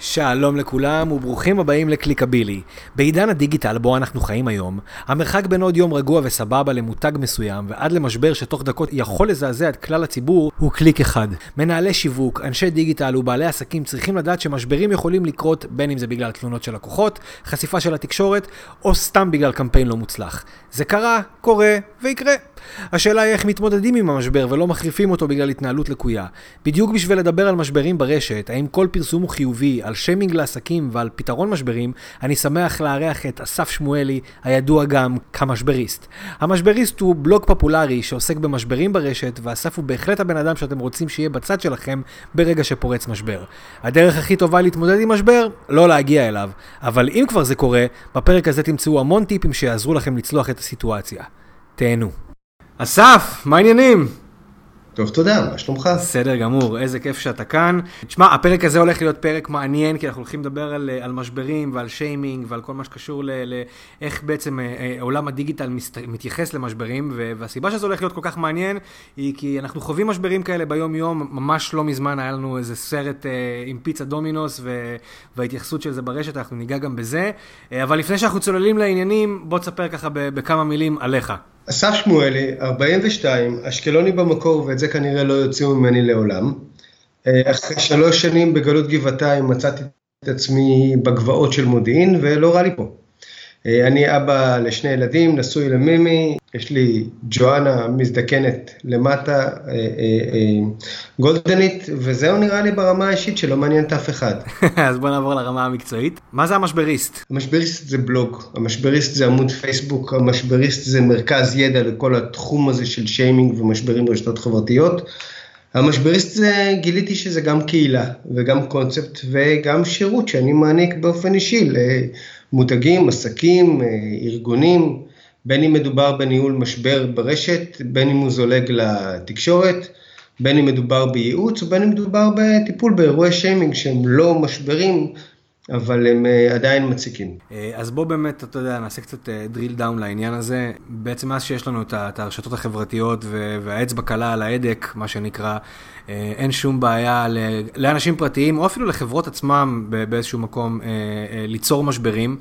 שלום לכולם וברוכים הבאים לקליקבילי. בעידן הדיגיטל בו אנחנו חיים היום, המרחק בין עוד יום רגוע וסבבה למותג מסוים ועד למשבר שתוך דקות יכול לזעזע את כלל הציבור הוא קליק אחד. מנהלי שיווק, אנשי דיגיטל ובעלי עסקים צריכים לדעת שמשברים יכולים לקרות בין אם זה בגלל תלונות של לקוחות, חשיפה של התקשורת או סתם בגלל קמפיין לא מוצלח. זה קרה, קורה ויקרה. השאלה היא איך מתמודדים עם המשבר ולא מחריפים אותו בגלל התנהלות לקויה. בדיוק בשביל לדבר על משברים ברשת, האם כל פרסום הוא חיובי, על שיימינג לעסקים ועל פתרון משברים, אני שמח לארח את אסף שמואלי, הידוע גם כמשבריסט. המשבריסט הוא בלוג פופולרי שעוסק במשברים ברשת, ואסף הוא בהחלט הבן אדם שאתם רוצים שיהיה בצד שלכם ברגע שפורץ משבר. הדרך הכי טובה להתמודד עם משבר, לא להגיע אליו. אבל אם כבר זה קורה, בפרק הזה תמצאו המון טיפים שיעזרו לכם לצלוח את הסיטואציה. תהנו. אסף, מה העניינים? טוב, תודה, מה שלומך? בסדר גמור, איזה כיף שאתה כאן. תשמע, הפרק הזה הולך להיות פרק מעניין, כי אנחנו הולכים לדבר על, על משברים ועל שיימינג ועל כל מה שקשור לאיך בעצם אה, אה, עולם הדיגיטל מסת, מתייחס למשברים, והסיבה שזה הולך להיות כל כך מעניין, היא כי אנחנו חווים משברים כאלה ביום-יום, ממש לא מזמן היה לנו איזה סרט אה, עם פיצה דומינוס, וההתייחסות של זה ברשת, אנחנו ניגע גם בזה. אה, אבל לפני שאנחנו צוללים לעניינים, בוא תספר ככה בכמה מילים עליך. אסף שמואלי, 42, אשקלוני במקור, ואת זה כנראה לא יוציאו ממני לעולם. אה, אחרי שלוש שנים בגלות גבעתיים מצאתי את עצמי בגבעות של מודיעין, ולא רע לי פה. אה, אני אבא לשני ילדים, נשוי למימי, יש לי ג'ואנה מזדקנת למטה, אה, גולדנית, וזהו נראה לי ברמה האישית שלא מעניין את אף אחד. אז בוא נעבור לרמה המקצועית. מה זה המשבריסט? המשבריסט זה בלוג, המשבריסט זה עמוד פייסבוק, המשבריסט זה מרכז ידע לכל התחום הזה של שיימינג ומשברים ברשתות חברתיות. המשבריסט זה, גיליתי שזה גם קהילה וגם קונספט וגם שירות שאני מעניק באופן אישי למותגים, עסקים, ארגונים, בין אם מדובר בניהול משבר ברשת, בין אם הוא זולג לתקשורת. בין אם מדובר בייעוץ ובין אם מדובר בטיפול באירועי שיימינג שהם לא משברים, אבל הם uh, עדיין מציקים. אה, אז בוא באמת, אתה יודע, נעשה קצת drill uh, down לעניין הזה. בעצם מאז שיש לנו את הרשתות החברתיות והאצבע קלה על ההדק, מה שנקרא, אין שום בעיה לאנשים פרטיים, או אפילו לחברות עצמם באיזשהו מקום, ליצור משברים.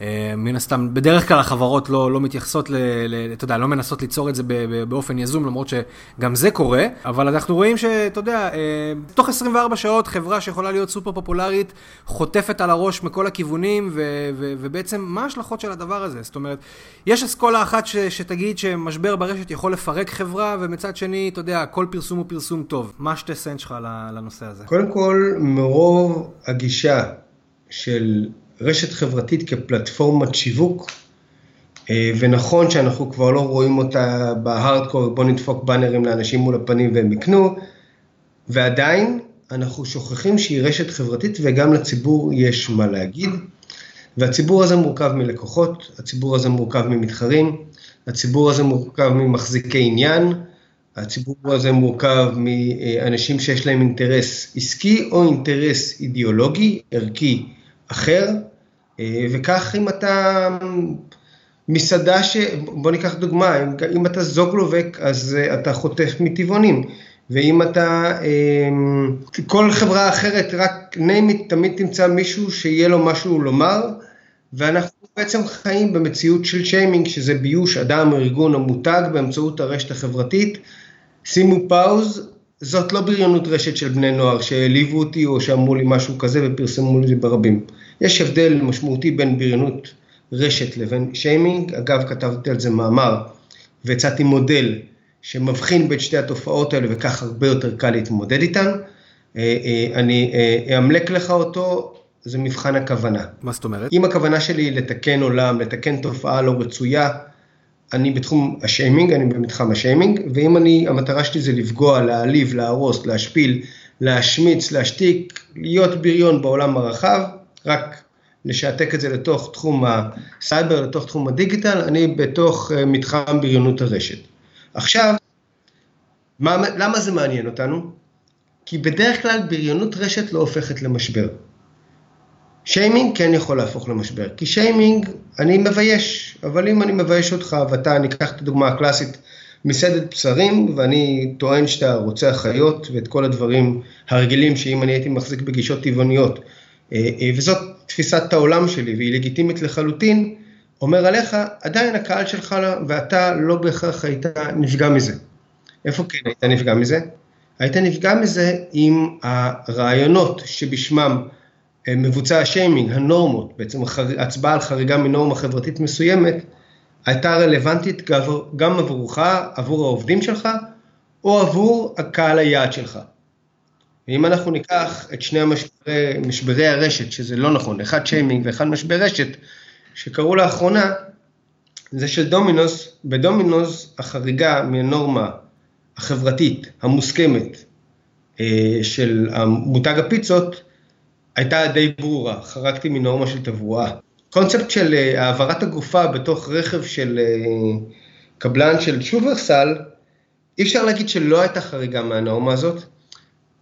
אה, מן הסתם, בדרך כלל החברות לא, לא מתייחסות, ל, ל, אתה יודע, לא מנסות ליצור את זה באופן יזום, למרות שגם זה קורה, אבל אנחנו רואים שאתה יודע, אה, תוך 24 שעות חברה שיכולה להיות סופר פופולרית, חוטפת על הראש מכל הכיוונים, ו, ו, ובעצם מה ההשלכות של הדבר הזה? זאת אומרת, יש אסכולה אחת ש, שתגיד שמשבר ברשת יכול לפרק חברה, ומצד שני, אתה יודע, כל פרסום הוא פרסום טוב. מה שתי סנט שלך לנושא הזה? קודם כל, מרוב הגישה של רשת חברתית כפלטפורמת שיווק, אה, ונכון שאנחנו כבר לא רואים אותה בהארדקור, בוא נדפוק באנרים לאנשים מול הפנים והם יקנו, ועדיין אנחנו שוכחים שהיא רשת חברתית וגם לציבור יש מה להגיד, והציבור הזה מורכב מלקוחות, הציבור הזה מורכב ממתחרים, הציבור הזה מורכב ממחזיקי עניין, הציבור הזה מורכב מאנשים שיש להם אינטרס עסקי או אינטרס אידיאולוגי, ערכי, אחר, אה, וכך אם אתה מסעדה ש... בוא ניקח דוגמה, אם אתה זוגלובק אז אה, אתה חוטף מטבעונים, ואם אתה, אה, כל חברה אחרת, רק name it, תמיד תמצא מישהו שיהיה לו משהו לומר, ואנחנו בעצם חיים במציאות של שיימינג, שזה ביוש אדם, ארגון או מותג באמצעות הרשת החברתית. שימו פאוז, זאת לא בריונות רשת של בני נוער שהעליבו אותי או שאמרו לי משהו כזה ופרסמו לי ברבים. יש הבדל משמעותי בין בריונות רשת לבין שיימינג, אגב כתבתי על זה מאמר והצעתי מודל שמבחין בין שתי התופעות האלה וכך הרבה יותר קל להתמודד איתן. אה, אה, אני אה, אאמלק לך אותו, זה מבחן הכוונה. מה זאת אומרת? אם הכוונה שלי היא לתקן עולם, לתקן תופעה לא רצויה, אני בתחום השיימינג, אני במתחם השיימינג, ואם אני, המטרה שלי זה לפגוע, להעליב, להרוס, להשפיל, להשמיץ, להשתיק, להיות בריון בעולם הרחב, רק לשעתק את זה לתוך תחום הסייבר, לתוך תחום הדיגיטל, אני בתוך אה, מתחם בריונות הרשת. עכשיו, מה, למה זה מעניין אותנו? כי בדרך כלל בריונות רשת לא הופכת למשבר. שיימינג כן יכול להפוך למשבר, כי שיימינג אני מבייש, אבל אם אני מבייש אותך ואתה, ניקח את הדוגמה הקלאסית, מסעדת בשרים, ואני טוען שאתה רוצח חיות ואת כל הדברים הרגילים שאם אני הייתי מחזיק בגישות טבעוניות וזאת תפיסת העולם שלי, והיא לגיטימית לחלוטין, אומר עליך, עדיין הקהל שלך ואתה לא בהכרח היית נפגע מזה. איפה כן היית נפגע מזה? היית נפגע מזה אם הרעיונות שבשמם מבוצע השיימינג, הנורמות, בעצם הצבעה על חריגה מנורמה חברתית מסוימת, הייתה רלוונטית גם עבורך, עבור העובדים שלך, או עבור הקהל היעד שלך. ואם אנחנו ניקח את שני המשברי, משברי הרשת, שזה לא נכון, אחד שיימינג ואחד משבר רשת, שקרו לאחרונה, זה של דומינוס, בדומינוס החריגה מהנורמה החברתית המוסכמת אה, של מותג הפיצות, הייתה די ברורה, חרגתי מנורמה של תברואה. קונספט של אה, העברת הגופה בתוך רכב של אה, קבלן של שופרסל, אי אפשר להגיד שלא הייתה חריגה מהנורמה הזאת,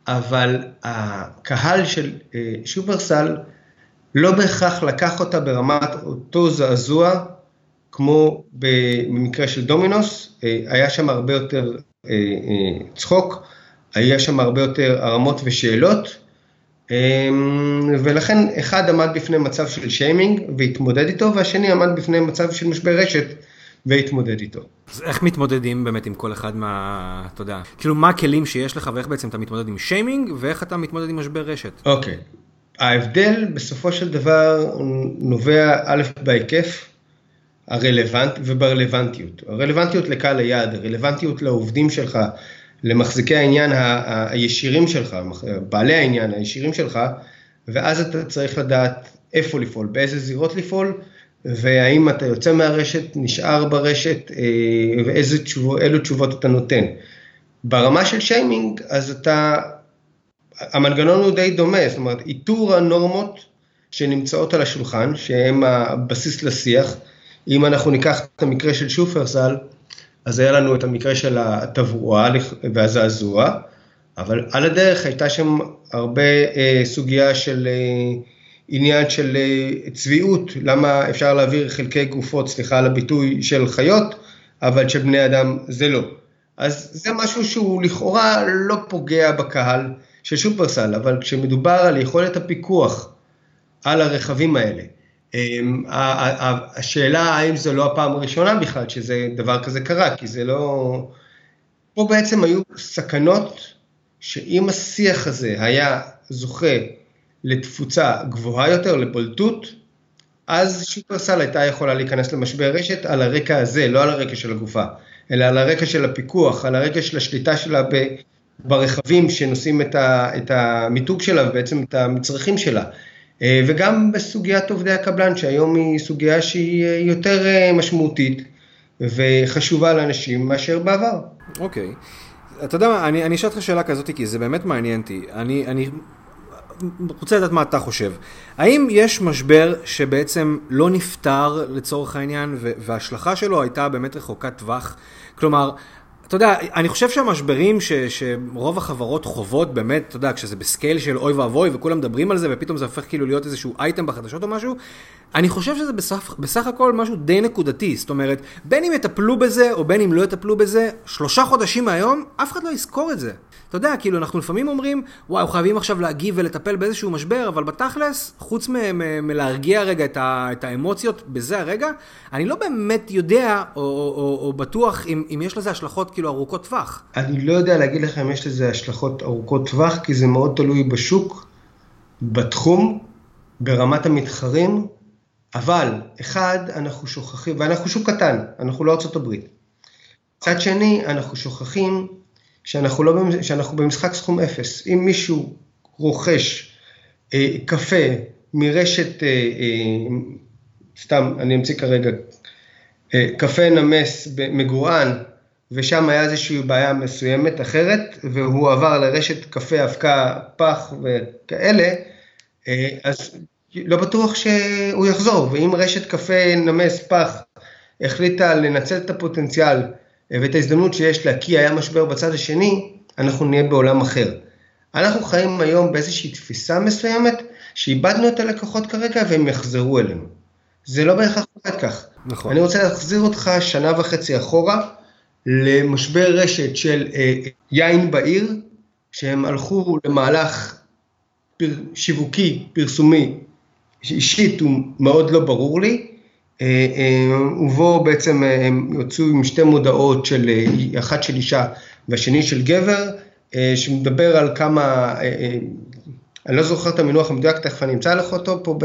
אבל הקהל של אה, שופרסל לא בהכרח לקח אותה ברמת אותו זעזוע כמו במקרה של דומינוס, היה שם הרבה יותר צחוק, היה שם הרבה יותר הרמות ושאלות, ולכן אחד עמד בפני מצב של שיימינג והתמודד איתו, והשני עמד בפני מצב של משבר רשת והתמודד איתו. אז איך מתמודדים באמת עם כל אחד מה... אתה יודע, כאילו מה הכלים שיש לך ואיך בעצם אתה מתמודד עם שיימינג ואיך אתה מתמודד עם משבר רשת? אוקיי. Okay. ההבדל בסופו של דבר נובע א' בהיקף הרלוונט וברלוונטיות. הרלוונטיות לקהל היעד, הרלוונטיות לעובדים שלך, למחזיקי העניין ה- הישירים שלך, בעלי העניין הישירים שלך, ואז אתה צריך לדעת איפה לפעול, באיזה זירות לפעול, והאם אתה יוצא מהרשת, נשאר ברשת, אה, ואיזה תשובות, אילו תשובות אתה נותן. ברמה של שיימינג, אז אתה, המנגנון הוא די דומה, זאת אומרת, איתור הנורמות שנמצאות על השולחן, שהן הבסיס לשיח. אם אנחנו ניקח את המקרה של שופרסל, אז היה לנו את המקרה של התברואה והזעזוע, אבל על הדרך הייתה שם הרבה אה, סוגיה של אה, עניין של אה, צביעות, למה אפשר להעביר חלקי גופות, סליחה על הביטוי, של חיות, אבל של בני אדם זה לא. אז זה משהו שהוא לכאורה לא פוגע בקהל של שופרסל, אבל כשמדובר על יכולת הפיקוח על הרכבים האלה, אמ, השאלה האם זו לא הפעם הראשונה בכלל שזה דבר כזה קרה, כי זה לא... פה בעצם היו סכנות שאם השיח הזה היה זוכה לתפוצה גבוהה יותר, לבולטות, אז שופרסל הייתה יכולה להיכנס למשבר רשת על הרקע הזה, לא על הרקע של הגופה, אלא על הרקע של הפיקוח, על הרקע של השליטה שלה ברכבים שנושאים את המיתוג שלה ובעצם את המצרכים שלה. אה, וגם בסוגיית עובדי הקבלן, שהיום היא סוגיה שהיא אה, יותר אה, משמעותית וחשובה לאנשים מאשר בעבר. אוקיי. Okay. אתה יודע מה, אני אשאל אותך שאלה כזאת, כי זה באמת מעניין אותי. אני, אני רוצה לדעת מה אתה חושב. האם יש משבר שבעצם לא נפתר לצורך העניין, וההשלכה שלו הייתה באמת רחוקת טווח? כלומר, אתה יודע, אני חושב שהמשברים ש, שרוב החברות חוות, באמת, אתה יודע, כשזה בסקייל של אוי ואבוי וכולם מדברים על זה ופתאום זה הופך כאילו להיות איזשהו אייטם בחדשות או משהו, אני חושב שזה בסך, בסך הכל משהו די נקודתי. זאת אומרת, בין אם יטפלו בזה או בין אם לא יטפלו בזה, שלושה חודשים מהיום, אף אחד לא יזכור את זה. אתה יודע, כאילו, אנחנו לפעמים אומרים, וואו, חייבים עכשיו להגיב ולטפל באיזשהו משבר, אבל בתכלס, חוץ מלהרגיע רגע את, ה, את האמוציות בזה הרגע, אני לא באמת יודע או, או, או, או בטוח אם, אם יש לזה השלכות כאילו ארוכות טווח. אני לא יודע להגיד לך אם יש לזה השלכות ארוכות טווח, כי זה מאוד תלוי בשוק, בתחום, ברמת המתחרים, אבל, אחד, אנחנו שוכחים, ואנחנו שוק קטן, אנחנו לא הברית. מצד שני, אנחנו שוכחים שאנחנו, לא, שאנחנו במשחק סכום אפס. אם מישהו רוכש אה, קפה מרשת, אה, אה, סתם, אני אמציא כרגע, אה, קפה נמס מגורען, ושם היה איזושהי בעיה מסוימת אחרת, והוא עבר לרשת קפה אבקה פח וכאלה, אה, אז לא בטוח שהוא יחזור, ואם רשת קפה נמס פח החליטה לנצל את הפוטנציאל ואת ההזדמנות שיש לה, כי היה משבר בצד השני, אנחנו נהיה בעולם אחר. אנחנו חיים היום באיזושהי תפיסה מסוימת, שאיבדנו את הלקוחות כרגע והם יחזרו אלינו. זה לא בהכרח עובד כך. נכון. אני רוצה להחזיר אותך שנה וחצי אחורה, למשבר רשת של אה, יין בעיר, שהם הלכו למהלך פר, שיווקי, פרסומי, אישית הוא מאוד לא ברור לי, אה, אה, ובו בעצם הם יוצאו עם שתי מודעות של אחת של אישה והשני של גבר, שמדבר על כמה, אני לא זוכר את המינוח המדויק, תכף אני אמצא לך אותו פה ב,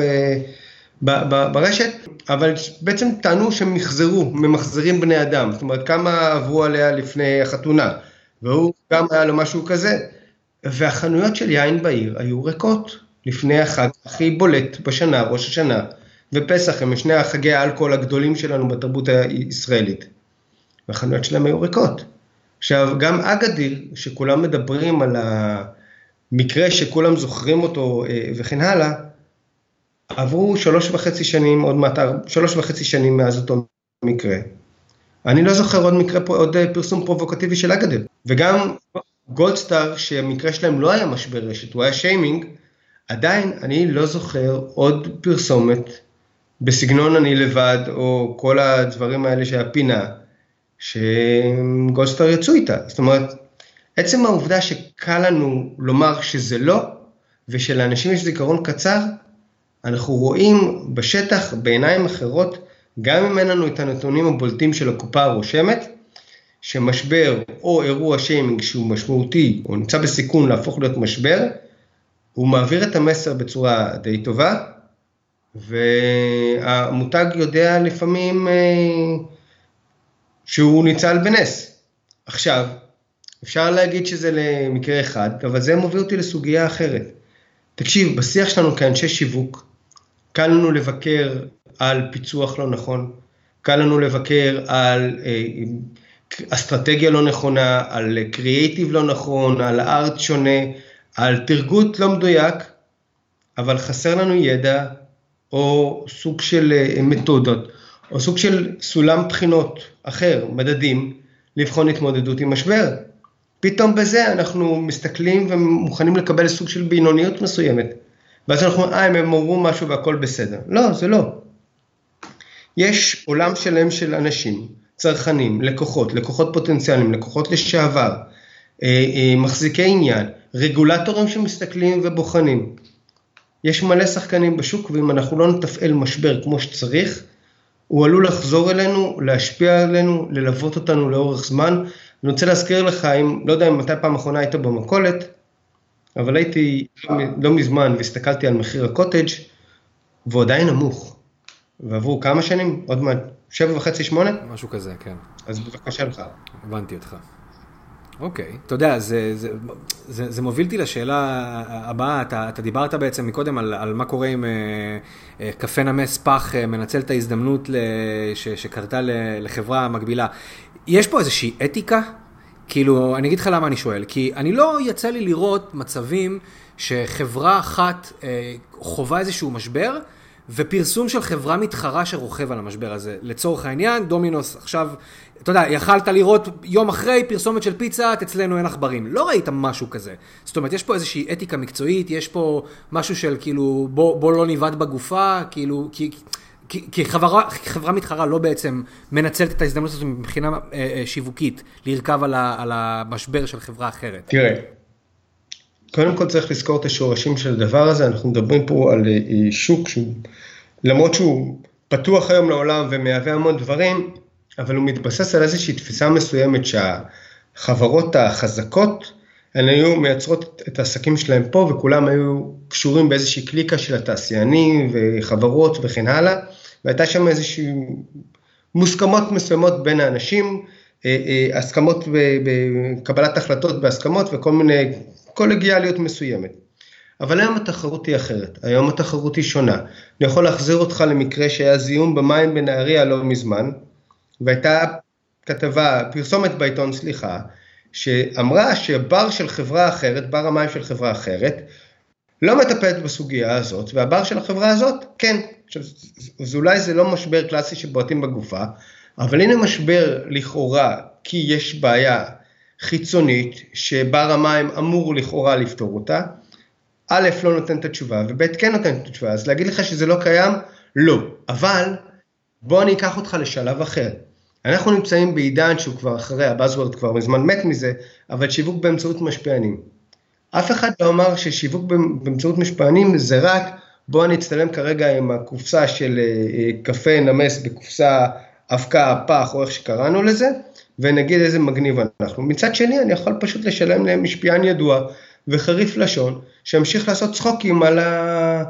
ב, ב, ברשת, אבל בעצם טענו שהם מחזרו, ממחזרים בני אדם, זאת אומרת כמה עברו עליה לפני החתונה, והוא גם היה לו משהו כזה, והחנויות של יין בעיר היו ריקות לפני החג הכי בולט בשנה, ראש השנה, ופסח הם שני החגי האלכוהול הגדולים שלנו בתרבות הישראלית, והחנויות שלהם היו ריקות. עכשיו, גם אגדיר, שכולם מדברים על המקרה שכולם זוכרים אותו אה, וכן הלאה, עברו שלוש וחצי שנים, עוד מעט, שלוש וחצי שנים מאז אותו מקרה. אני לא זוכר עוד מקרה, עוד אה, פרסום פרובוקטיבי של אגדיר. וגם גולדסטאר, שהמקרה שלהם לא היה משבר רשת, הוא היה שיימינג, עדיין אני לא זוכר עוד פרסומת בסגנון אני לבד, או כל הדברים האלה של הפינה, שגולדסטאר יצאו איתה. זאת אומרת, עצם העובדה שקל לנו לומר שזה לא, ושלאנשים יש זיכרון קצר, אנחנו רואים בשטח, בעיניים אחרות, גם אם אין לנו את הנתונים הבולטים של הקופה הרושמת, שמשבר או אירוע שיימינג שהוא משמעותי או נמצא בסיכון להפוך להיות משבר, הוא מעביר את המסר בצורה די טובה, והמותג יודע לפעמים אה, שהוא ניצל בנס. עכשיו, אפשר להגיד שזה למקרה אחד, אבל זה מוביל אותי לסוגיה אחרת. תקשיב, בשיח שלנו כאנשי שיווק, קל לנו לבקר על פיצוח לא נכון, קל לנו לבקר על אה, אסטרטגיה לא נכונה, על קריאייטיב לא נכון, על ארט שונה, על תרגות לא מדויק, אבל חסר לנו ידע או סוג של אה, מתודות, או סוג של סולם בחינות אחר, מדדים, לבחון התמודדות עם משבר. פתאום בזה אנחנו מסתכלים ומוכנים לקבל סוג של בינוניות מסוימת. ואז אנחנו אומרים, אה, הם אמרו משהו והכל בסדר. לא, זה לא. יש עולם שלם של אנשים צרכנים, לקוחות, לקוחות פוטנציאליים, לקוחות לשעבר, אה, אה, מחזיקי עניין, רגולטורים שמסתכלים ובוחנים. יש מלא שחקנים בשוק ואם אנחנו לא נתפעל משבר כמו שצריך, הוא עלול לחזור אלינו, להשפיע עלינו, ללוות אותנו לאורך זמן. אני רוצה להזכיר לך, אם, לא יודע אם מתי פעם אחרונה היית במכולת, אבל הייתי לא מזמן והסתכלתי על מחיר הקוטג' והוא עדיין נמוך. ועברו כמה שנים? עוד מעט שבע וחצי, שמונה? משהו כזה, כן. אז בבקשה לך. הבנתי אותך. אוקיי, אתה יודע, זה, זה, זה, זה מוביל אותי לשאלה הבאה, אתה, אתה דיברת בעצם מקודם על, על מה קורה אם אה, אה, קפה נמס פח אה, מנצל את ההזדמנות ש, שקרתה לחברה מקבילה. יש פה איזושהי אתיקה? כאילו, אני אגיד לך למה אני שואל, כי אני לא יצא לי לראות מצבים שחברה אחת אה, חווה איזשהו משבר, ופרסום של חברה מתחרה שרוכב על המשבר הזה. לצורך העניין, דומינוס עכשיו, אתה יודע, יכלת לראות יום אחרי פרסומת של פיצה, אצלנו אין עכברים. לא ראית משהו כזה. זאת אומרת, יש פה איזושהי אתיקה מקצועית, יש פה משהו של כאילו, בוא, בוא לא ניבד בגופה, כאילו, כי... כי, כי חברה, חברה מתחרה לא בעצם מנצלת את ההזדמנות הזאת מבחינה אה, אה, שיווקית, לרכב על, ה, על המשבר של חברה אחרת. תראה, קודם כל צריך לזכור את השורשים של הדבר הזה, אנחנו מדברים פה על אה, שוק שהוא, למרות שהוא פתוח היום לעולם ומהווה המון דברים, אבל הוא מתבסס על איזושהי תפיסה מסוימת שהחברות החזקות, הן היו מייצרות את העסקים שלהם פה וכולם היו קשורים באיזושהי קליקה של התעשיינים וחברות וכן הלאה, והייתה שם איזושהי מוסכמות מסוימות בין האנשים, אה, אה, הסכמות בקבלת החלטות בהסכמות וכל מיני קולגיאליות מסוימת. אבל היום התחרות היא אחרת, היום התחרות היא שונה. אני יכול להחזיר אותך למקרה שהיה זיהום במים בנהריה לא מזמן, והייתה כתבה, פרסומת בעיתון, סליחה, שאמרה שבר של חברה אחרת, בר המים של חברה אחרת, לא מטפלת בסוגיה הזאת, והבר של החברה הזאת, כן. עכשיו, אז אולי זה לא משבר קלאסי שבועטים בגופה, אבל הנה משבר לכאורה, כי יש בעיה חיצונית, שבר המים אמור לכאורה לפתור אותה, א', לא נותן את התשובה, וב', כן נותן את התשובה, אז להגיד לך שזה לא קיים? לא. אבל, בוא אני אקח אותך לשלב אחר. אנחנו נמצאים בעידן שהוא כבר אחרי, הבאזוורד כבר מזמן מת מזה, אבל שיווק באמצעות משפיענים. אף אחד לא אמר ששיווק באמצעות משפענים זה רק בוא אני אצטלם כרגע עם הקופסה של קפה נמס בקופסה אבקה, פח או איך שקראנו לזה, ונגיד איזה מגניב אנחנו. מצד שני אני יכול פשוט לשלם להם משפיען ידוע וחריף לשון, שימשיך לעשות צחוקים על, ה...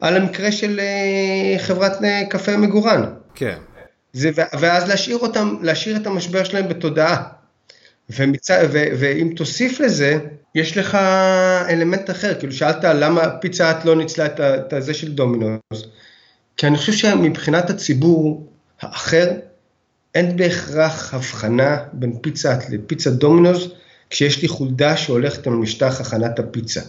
על המקרה של אה, חברת אה, קפה מגורן. כן. זה, ואז להשאיר אותם, להשאיר את המשבר שלהם בתודעה. ומצ... ו... ואם תוסיף לזה, יש לך אלמנט אחר, כאילו שאלת למה פיצה את לא ניצלה את זה של דומינוס, כי אני חושב שמבחינת הציבור האחר, אין בהכרח הבחנה בין פיצה לפיצה דומינוס, כשיש לי חולדה שהולכת על משטח הכנת הפיצה.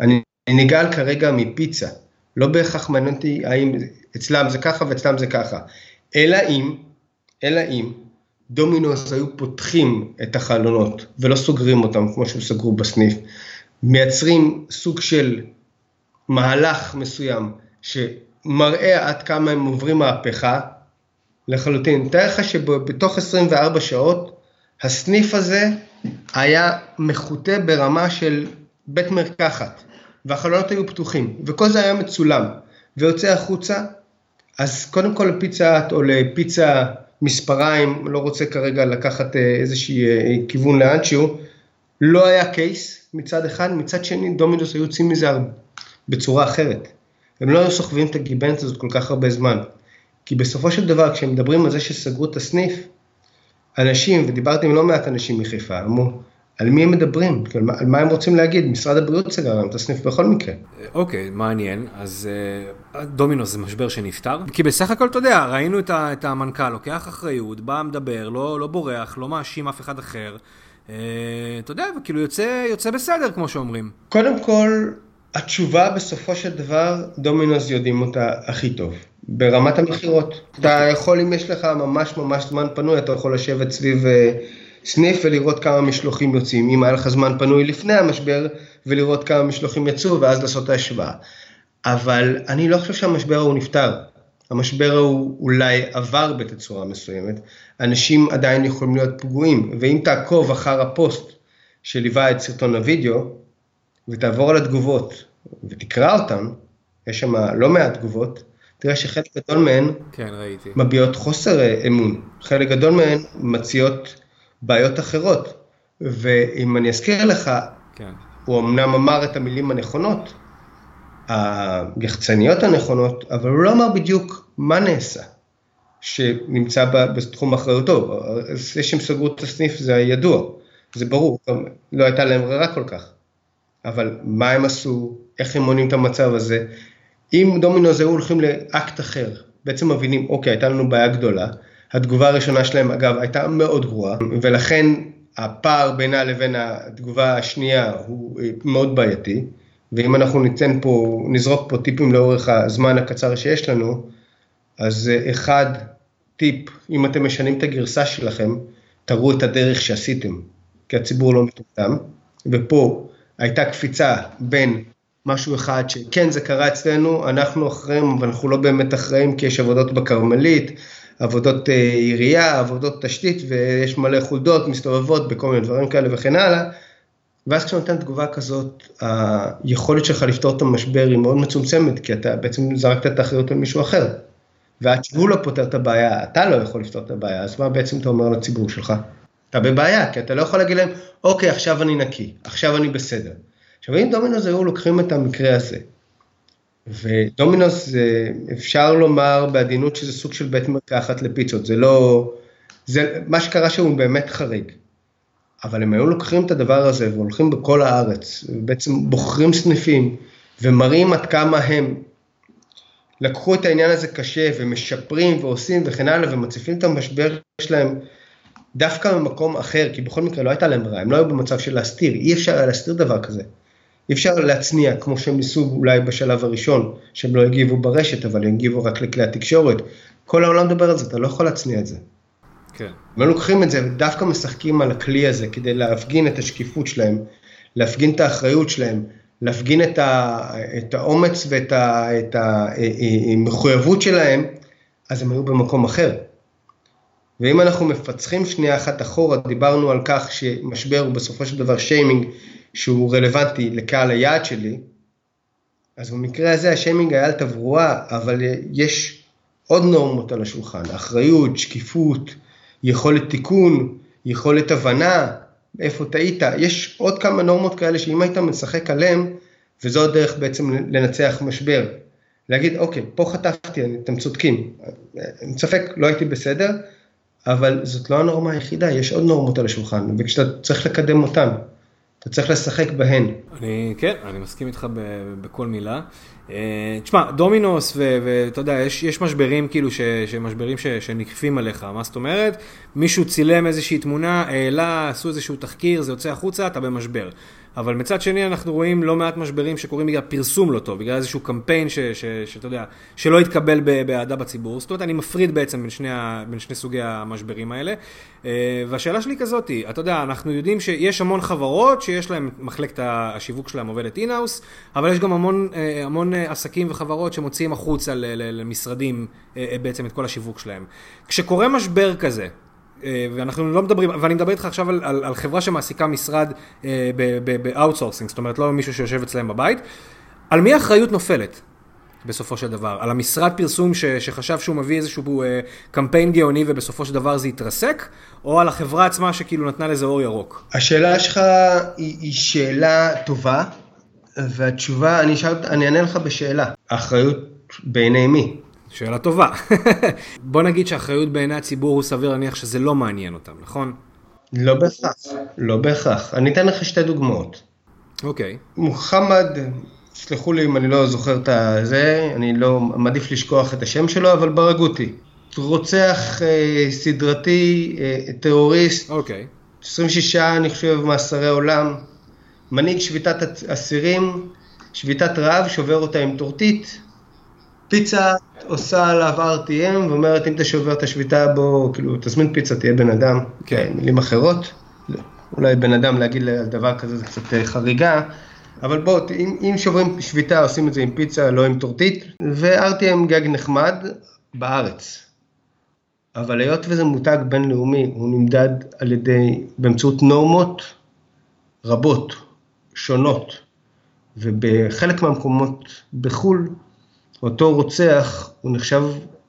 אני נגעל כרגע מפיצה, לא בהכרח מעניין אותי האם אצלם זה ככה ואצלם זה ככה, אלא אם, אלא אם דומינוס היו פותחים את החלונות ולא סוגרים אותם כמו שהם סגרו בסניף, מייצרים סוג של מהלך מסוים שמראה עד כמה הם עוברים מהפכה, לחלוטין. תאר לך שבתוך 24 שעות הסניף הזה היה מחוטא ברמה של בית מרקחת, והחלונות היו פתוחים, וכל זה היה מצולם, ויוצא החוצה, אז קודם כל לפיצה או לפיצה מספריים, לא רוצה כרגע לקחת אה, איזשהי אה, כיוון לאנשהו, לא היה קייס מצד אחד, מצד שני דומינוס היו יוצאים מזה בצורה אחרת. הם לא היו סוחבים את הגיבנת הזאת כל כך הרבה זמן. כי בסופו של דבר, כשהם מדברים על זה שסגרו את הסניף, אנשים, ודיברתי עם לא מעט אנשים מחיפה, אמרו, על מי הם מדברים? על מה הם רוצים להגיד? משרד הבריאות סגר להם את הסניף בכל מקרה. אוקיי, מעניין. אז uh, דומינוס זה משבר שנפתר? כי בסך הכל, אתה יודע, ראינו את, את המנכ"ל לוקח אחריות, בא, מדבר, לא, לא בורח, לא מאשים אף אחד אחר. Uh, אתה יודע, וכאילו יוצא, יוצא בסדר, כמו שאומרים. קודם כל, התשובה בסופו של דבר, דומינוס יודעים אותה הכי טוב. ברמת המכירות. אתה יכול, אם יש לך ממש ממש זמן פנוי, אתה יכול לשבת סביב אה, סניף ולראות כמה משלוחים יוצאים. אם היה לך זמן פנוי לפני המשבר, ולראות כמה משלוחים יצאו, ואז לעשות את ההשוואה. אבל אני לא חושב שהמשבר ההוא נפתר. המשבר ההוא אולי עבר בתצורה מסוימת. אנשים עדיין יכולים להיות פגועים, ואם תעקוב אחר הפוסט שליווה את סרטון הוידאו, ותעבור על התגובות ותקרא אותן, יש שם לא מעט תגובות, תראה שחלק גדול מהן כן, ראיתי. מביעות חוסר אה, אמון, חלק גדול מהן מציעות בעיות אחרות, ואם אני אזכיר לך, כן. הוא אמנם אמר את המילים הנכונות, היחצניות הנכונות, אבל הוא לא אמר בדיוק מה נעשה שנמצא בתחום אחריותו. זה שהם סגרו את הסניף זה ידוע, זה ברור, לא הייתה להם ברירה כל כך. אבל מה הם עשו, איך הם מונים את המצב הזה, אם דומינוס היו הולכים לאקט אחר, בעצם מבינים, אוקיי, הייתה לנו בעיה גדולה, התגובה הראשונה שלהם אגב הייתה מאוד גרועה, ולכן הפער בינה לבין התגובה השנייה הוא אה, מאוד בעייתי, ואם אנחנו ניתן פה, נזרוק פה טיפים לאורך הזמן הקצר שיש לנו, אז אה, אחד, טיפ, אם אתם משנים את הגרסה שלכם, תראו את הדרך שעשיתם, כי הציבור לא מטומטם, ופה הייתה קפיצה בין משהו אחד שכן זה קרה אצלנו, אנחנו אחראים, אבל אנחנו לא באמת אחראים כי יש עבודות בכרמלית, עבודות אה, עירייה, עבודות תשתית ויש מלא חולדות מסתובבות בכל מיני דברים כאלה וכן הלאה. ואז כשאתה נותן תגובה כזאת, היכולת שלך לפתור את המשבר היא מאוד מצומצמת, כי אתה בעצם זרקת את האחריות על מישהו אחר. ועד שהוא לא פותר את הבעיה, אתה לא יכול לפתור את הבעיה, אז מה בעצם אתה אומר לציבור שלך? אתה בבעיה, כי אתה לא יכול להגיד להם, אוקיי, עכשיו אני נקי, עכשיו אני בסדר. עכשיו אם דומינוס היו לוקחים את המקרה הזה, ודומינוס זה אפשר לומר בעדינות שזה סוג של בית מרקחת לפיצות, זה לא, זה מה שקרה שהוא באמת חריג. אבל הם היו לוקחים את הדבר הזה והולכים בכל הארץ, ובעצם בוחרים סניפים ומראים עד כמה הם לקחו את העניין הזה קשה ומשפרים ועושים וכן הלאה ומציפים את המשבר שלהם דווקא במקום אחר, כי בכל מקרה לא הייתה להם ברירה, הם לא היו במצב של להסתיר, אי אפשר היה להסתיר דבר כזה. אי אפשר להצניע, כמו שהם ניסו אולי בשלב הראשון, שהם לא הגיבו ברשת, אבל הם הגיבו רק לכלי התקשורת. כל העולם מדבר על זה, אתה לא יכול להצניע את זה. כן. הם לוקחים את זה ודווקא משחקים על הכלי הזה כדי להפגין את השקיפות שלהם, להפגין את האחריות שלהם, להפגין את, ה, את האומץ ואת ה, את המחויבות שלהם, אז הם היו במקום אחר. ואם אנחנו מפצחים שנייה אחת אחורה, דיברנו על כך שמשבר הוא בסופו של דבר שיימינג שהוא רלוונטי לקהל היעד שלי, אז במקרה הזה השיימינג היה על תברואה, אבל יש עוד נורמות על השולחן, אחריות, שקיפות, יכולת תיקון, יכולת הבנה, איפה טעית, יש עוד כמה נורמות כאלה שאם היית משחק עליהן, וזו הדרך בעצם לנצח משבר. להגיד, אוקיי, פה חטפתי, אתם צודקים, אין ספק, לא הייתי בסדר, אבל זאת לא הנורמה היחידה, יש עוד נורמות על השולחן, וכשאתה צריך לקדם אותן, אתה צריך לשחק בהן. אני, כן, אני מסכים איתך בכל מילה. אה, תשמע, דומינוס, ואתה יודע, יש, יש משברים כאילו, ש, שמשברים ש, שנקפים עליך, מה זאת אומרת? מישהו צילם איזושהי תמונה, העלה, עשו איזשהו תחקיר, זה יוצא החוצה, אתה במשבר. אבל מצד שני אנחנו רואים לא מעט משברים שקורים בגלל פרסום לא טוב, בגלל איזשהו קמפיין שאתה יודע, שלא התקבל באהדה בציבור. זאת אומרת, אני מפריד בעצם בין שני, בין שני סוגי המשברים האלה. אה, והשאלה שלי כזאת היא, אתה יודע, אנחנו יודעים שיש המון חברות שיש להן, מחלקת השיווק שלהם עובדת אינהאוס, אבל יש גם המון, אה, המון אה, עסקים וחברות שמוציאים החוצה למשרדים בעצם את כל השיווק שלהם. כשקורה משבר כזה, ואנחנו לא מדברים, ואני מדבר איתך עכשיו על, על, על חברה שמעסיקה משרד ב outsourcing, זאת אומרת לא מישהו שיושב אצלם בבית, על מי האחריות נופלת? בסופו של דבר, על המשרד פרסום ש, שחשב שהוא מביא איזשהו אה, קמפיין גאוני ובסופו של דבר זה יתרסק, או על החברה עצמה שכאילו נתנה לזה אור ירוק? השאלה שלך היא, היא שאלה טובה, והתשובה, אני, שאל, אני אענה לך בשאלה. האחריות בעיני מי? שאלה טובה. בוא נגיד שהאחריות בעיני הציבור הוא סביר להניח שזה לא מעניין אותם, נכון? לא בהכרח, לא בהכרח. אני אתן לך שתי דוגמאות. אוקיי. Okay. מוחמד, סלחו לי אם אני לא זוכר את זה, אני לא מעדיף לשכוח את השם שלו, אבל ברגותי. רוצח אה, סדרתי, אה, טרוריסט. אוקיי. Okay. 26, אני חושב, מאסרי עולם. מנהיג שביתת אסירים, שביתת רעב, שובר אותה עם טורטית. פיצה עושה עליו RTM ואומרת אם אתה שובר את השביתה בו, כאילו תזמין פיצה תהיה בן אדם, כן. מילים אחרות, אולי בן אדם להגיד על דבר כזה זה קצת אה, חריגה, אבל בוא, אם, אם שוברים שביתה עושים את זה עם פיצה לא עם טורטית, ו-RTM גג נחמד בארץ. אבל היות וזה מותג בינלאומי, הוא נמדד על ידי, באמצעות נורמות רבות, שונות, ובחלק מהמקומות בחו"ל אותו רוצח, הוא נחשב